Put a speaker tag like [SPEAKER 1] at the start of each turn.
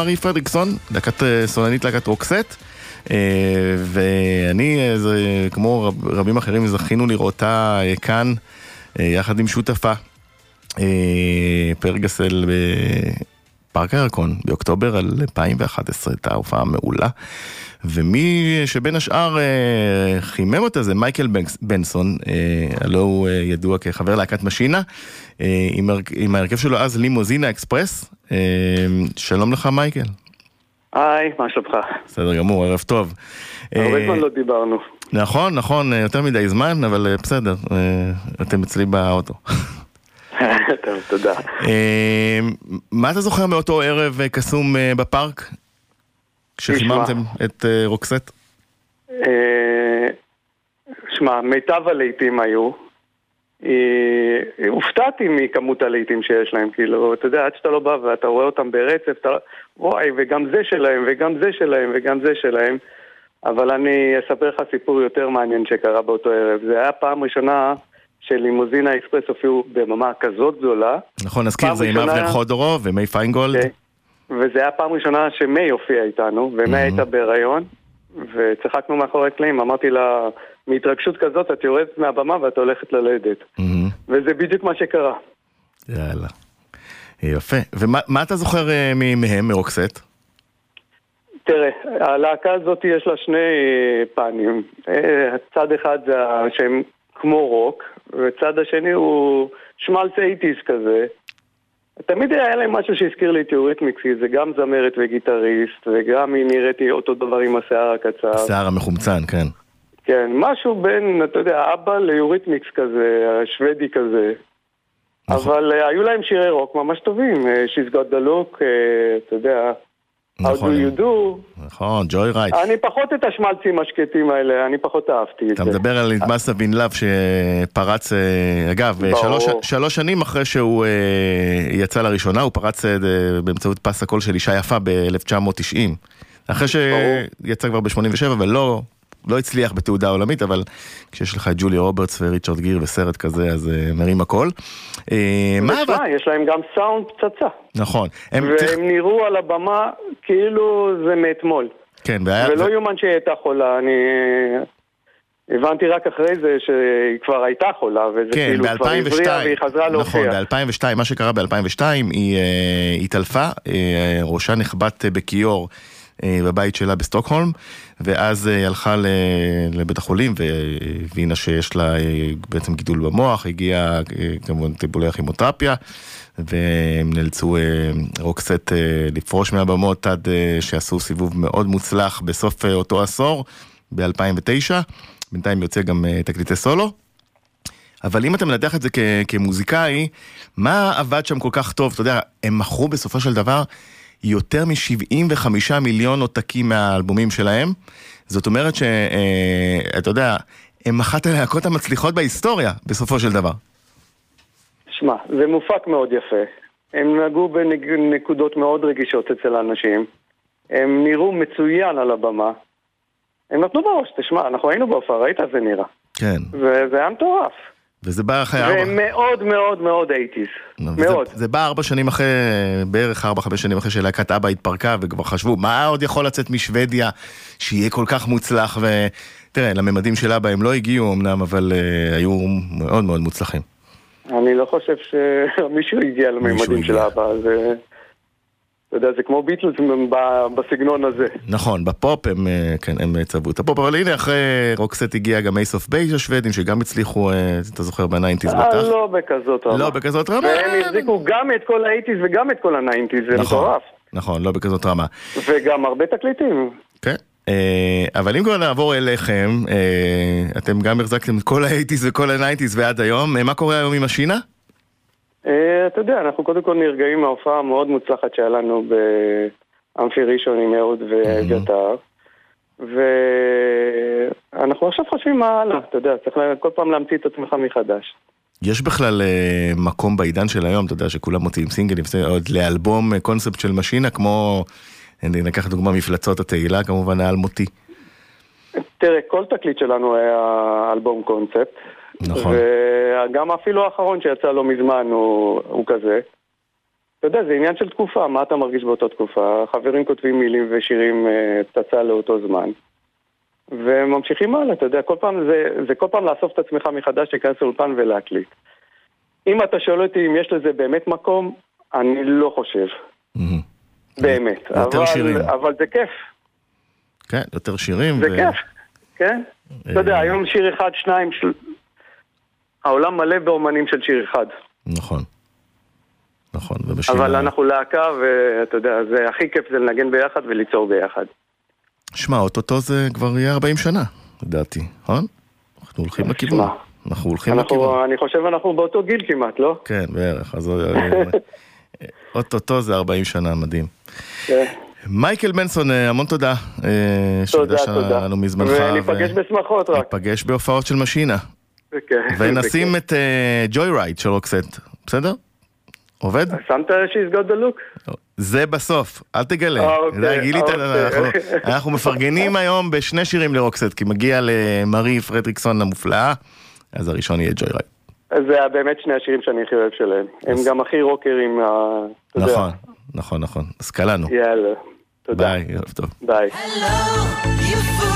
[SPEAKER 1] מרי פרדריקסון, להקת סולנית להקת רוקסט. ואני, כמו רבים אחרים, זכינו לראותה כאן יחד עם שותפה, פרגסל בפארק הירקון, באוקטובר 2011, הייתה הופעה מעולה. ומי שבין השאר אה, חימם אותה זה מייקל בנסון, אה, הלו הוא אה, ידוע כחבר להקת משינה, עם ההרכב שלו אז לימוזינה אקספרס. שלום לך מייקל.
[SPEAKER 2] היי, מה שלומך?
[SPEAKER 1] בסדר גמור, ערב טוב.
[SPEAKER 2] הרבה זמן לא דיברנו.
[SPEAKER 1] נכון, נכון, יותר מדי זמן, אבל בסדר, אתם אצלי באוטו.
[SPEAKER 2] טוב, תודה.
[SPEAKER 1] מה אתה זוכר מאותו ערב קסום בפארק? כשחיממתם את אה, רוקסט?
[SPEAKER 2] אה, שמע, מיטב הלהיטים היו. אה, הופתעתי מכמות הלהיטים שיש להם, כאילו, אתה יודע, עד שאתה לא בא ואתה רואה אותם ברצף, אתה... וואי, וגם זה שלהם, וגם זה שלהם, וגם זה שלהם. אבל אני אספר לך סיפור יותר מעניין שקרה באותו ערב. זה היה פעם ראשונה שלימוזינה אקספרס הופיעו בממה כזאת גדולה.
[SPEAKER 1] נכון, נזכיר, זה עם אבנר חודורוב ומי פיינגולד. כן.
[SPEAKER 2] וזה היה פעם ראשונה שמי הופיע איתנו, ומי mm-hmm. הייתה בהיריון, וצחקנו מאחורי קלעים, אמרתי לה, מהתרגשות כזאת את יורדת מהבמה ואת הולכת ללדת. Mm-hmm. וזה בדיוק מה שקרה.
[SPEAKER 1] יאללה. יפה. ומה אתה זוכר uh, מהם, מרוקסט?
[SPEAKER 2] תראה, הלהקה הזאת יש לה שני uh, פנים. Uh, צד אחד זה שהם כמו רוק, וצד השני הוא שמלס אייטיס כזה. תמיד היה להם משהו שהזכיר לי את יוריתמיקס, זה גם זמרת וגיטריסט, וגם היא נראית אותו דבר עם השיער הקצר.
[SPEAKER 1] השיער המחומצן, כן.
[SPEAKER 2] כן, משהו בין, אתה יודע, אבא ליוריתמיקס כזה, שוודי כזה. נכון. אבל אה, היו להם שירי רוק ממש טובים, אה, She's got the look, אה, אתה יודע, נכון, How do you do?
[SPEAKER 1] נכון, Joyride.
[SPEAKER 2] אני פחות את השמלצים השקטים האלה, אני פחות אהבתי את
[SPEAKER 1] זה. אתה מדבר על It Must Have Been Love שפרץ, אה, אגב, שלוש, שלוש שנים אחרי שהוא אה, יצא לראשונה, הוא פרץ אה, באמצעות פס הקול של אישה יפה ב-1990. אחרי שיצא כבר ב-87 ולא לא הצליח בתעודה עולמית, אבל כשיש לך את ג'ולי רוברטס וריצ'רד גיר וסרט כזה, אז uh, מרים הכל.
[SPEAKER 2] Uh, מה אבל... יש להם גם סאונד פצצה.
[SPEAKER 1] נכון.
[SPEAKER 2] הם והם צריך... נראו על הבמה כאילו זה מאתמול.
[SPEAKER 1] כן,
[SPEAKER 2] והיה... ולא יאומן שהיא הייתה חולה, אני... הבנתי רק אחרי זה שהיא כבר הייתה חולה, וזה כן, כאילו כבר הבריאה והיא חזרה להופיע.
[SPEAKER 1] נכון, ב-2002, מה שקרה ב-2002, היא התעלפה, ראשה נחבט בכיור. אה, בבית שלה בסטוקהולם, ואז אה, היא הלכה לבית החולים והבינה שיש לה אה, בעצם גידול במוח, הגיעה כמובן טיפולי הכימותרפיה, והם נאלצו רוקסט לפרוש מהבמות עד שעשו סיבוב מאוד מוצלח בסוף אותו עשור, ב-2009. בינתיים יוצא גם תקליטי סולו. אבל אם אתה מנתח את זה כמוזיקאי, מה עבד שם כל כך טוב? אתה יודע, הם מכרו בסופו של דבר יותר מ-75 מיליון עותקים מהאלבומים שלהם. זאת אומרת שאתה אה, יודע, הם אחת הלהקות המצליחות בהיסטוריה, בסופו של דבר.
[SPEAKER 2] שמע, זה מופק מאוד יפה. הם נגעו בנקודות מאוד רגישות אצל האנשים. הם נראו מצוין על הבמה. הם נתנו בראש, תשמע, אנחנו היינו בהופעה, ראית זה נראה.
[SPEAKER 1] כן.
[SPEAKER 2] וזה היה מטורף.
[SPEAKER 1] וזה בא אחרי ארבע...
[SPEAKER 2] ומאוד מאוד מאוד אייטיז. מאוד.
[SPEAKER 1] זה בא ארבע שנים אחרי, בערך ארבע חמש שנים אחרי שלהקת אבא התפרקה, וכבר חשבו, מה עוד יכול לצאת משוודיה שיהיה כל כך מוצלח, ותראה, לממדים של אבא הם לא הגיעו אמנם, אבל uh, היו מאוד מאוד מוצלחים.
[SPEAKER 2] אני לא חושב שמישהו הגיע לממדים של אבא, זה... אתה יודע, זה כמו ביטלס בסגנון הזה.
[SPEAKER 1] נכון, בפופ הם, אה, כן, הם צבעו את הפופ, אבל הנה אחרי רוקסט הגיע גם Ace of Base השוודים, שגם הצליחו, אה, אתה זוכר, ב nineties
[SPEAKER 2] בטח. לא בכזאת רמה.
[SPEAKER 1] לא בכזאת רמה.
[SPEAKER 2] והם החזיקו גם את כל ה eighties וגם את כל ה nineties, זה נכון, מטורף.
[SPEAKER 1] נכון, לא בכזאת רמה.
[SPEAKER 2] וגם הרבה תקליטים.
[SPEAKER 1] כן. אה, אבל אם כבר נעבור אליכם, אתם גם החזקתם את כל ה eighties וכל ה nineties ועד היום, מה קורה היום עם משינה?
[SPEAKER 2] אה, אתה יודע, אנחנו קודם כל נרגעים מההופעה המאוד מוצלחת שהיה לנו באמפי ראשון עם אהוד ואביתר. ואנחנו עכשיו חושבים מה הלאה, אתה יודע, צריך כל פעם להמציא את עצמך מחדש.
[SPEAKER 1] יש בכלל uh, מקום בעידן של היום, אתה יודע, שכולם מוציאים סינגלים, עוד לאלבום קונספט של משינה, כמו, אני ניקח דוגמה מפלצות התהילה, כמובן האלמותי.
[SPEAKER 2] תראה, כל תקליט שלנו היה אלבום קונספט. נכון. וגם אפילו האחרון שיצא לא מזמן הוא, הוא כזה. אתה יודע, זה עניין של תקופה, מה אתה מרגיש באותה תקופה? חברים כותבים מילים ושירים אה, פצצה לאותו זמן. וממשיכים הלאה, אתה יודע, כל פעם זה, זה כל פעם לאסוף את עצמך מחדש, להיכנס לאולפן ולהקליט. אם אתה שואל אותי אם יש לזה באמת מקום, אני לא חושב. באמת.
[SPEAKER 1] יותר
[SPEAKER 2] אבל,
[SPEAKER 1] שירים.
[SPEAKER 2] אבל זה כיף,
[SPEAKER 1] כן, יותר שירים.
[SPEAKER 2] זה
[SPEAKER 1] ו-
[SPEAKER 2] כיף, כן? אתה יודע, היום שיר אחד, שניים, של... העולם מלא באומנים של שיר אחד.
[SPEAKER 1] נכון. נכון, ובשיר...
[SPEAKER 2] אבל אנחנו להקה, ואתה יודע, זה הכי כיף זה לנגן ביחד וליצור ביחד.
[SPEAKER 1] שמע, אוטוטו זה כבר יהיה 40 שנה, לדעתי, נכון? אנחנו הולכים לכיוון. אנחנו הולכים לכיוון.
[SPEAKER 2] אני חושב אנחנו באותו גיל כמעט, לא?
[SPEAKER 1] כן, בערך. אז אוטוטו זה 40 שנה, מדהים.
[SPEAKER 2] כן.
[SPEAKER 1] מייקל בנסון, אה, המון תודה. אה,
[SPEAKER 2] תודה,
[SPEAKER 1] שהקדשת
[SPEAKER 2] תודה.
[SPEAKER 1] לנו מזמנך.
[SPEAKER 2] וניפגש בשמחות רק.
[SPEAKER 1] ניפגש בהופעות של משינה.
[SPEAKER 2] כן,
[SPEAKER 1] ונשים. את Joyride של רוקסט, בסדר? עובד?
[SPEAKER 2] שמת She's got the look?
[SPEAKER 1] זה בסוף, אל תגלה.
[SPEAKER 2] אה, אוקיי, אוקיי.
[SPEAKER 1] אנחנו, מפרגנים היום בשני שירים לרוקסט, כי מגיע למרי פרדריקסון המופלאה, אז הראשון יהיה Joyride.
[SPEAKER 2] זה באמת שני השירים שאני הכי אוהב שלהם. הם גם הכי רוקרים, ה- אתה יודע.
[SPEAKER 1] נכון, נכון, נכון. אז קלענו.
[SPEAKER 2] יאללה. תודה.
[SPEAKER 1] ביי, ערב טוב.
[SPEAKER 2] ביי.
[SPEAKER 3] Hello, you fool.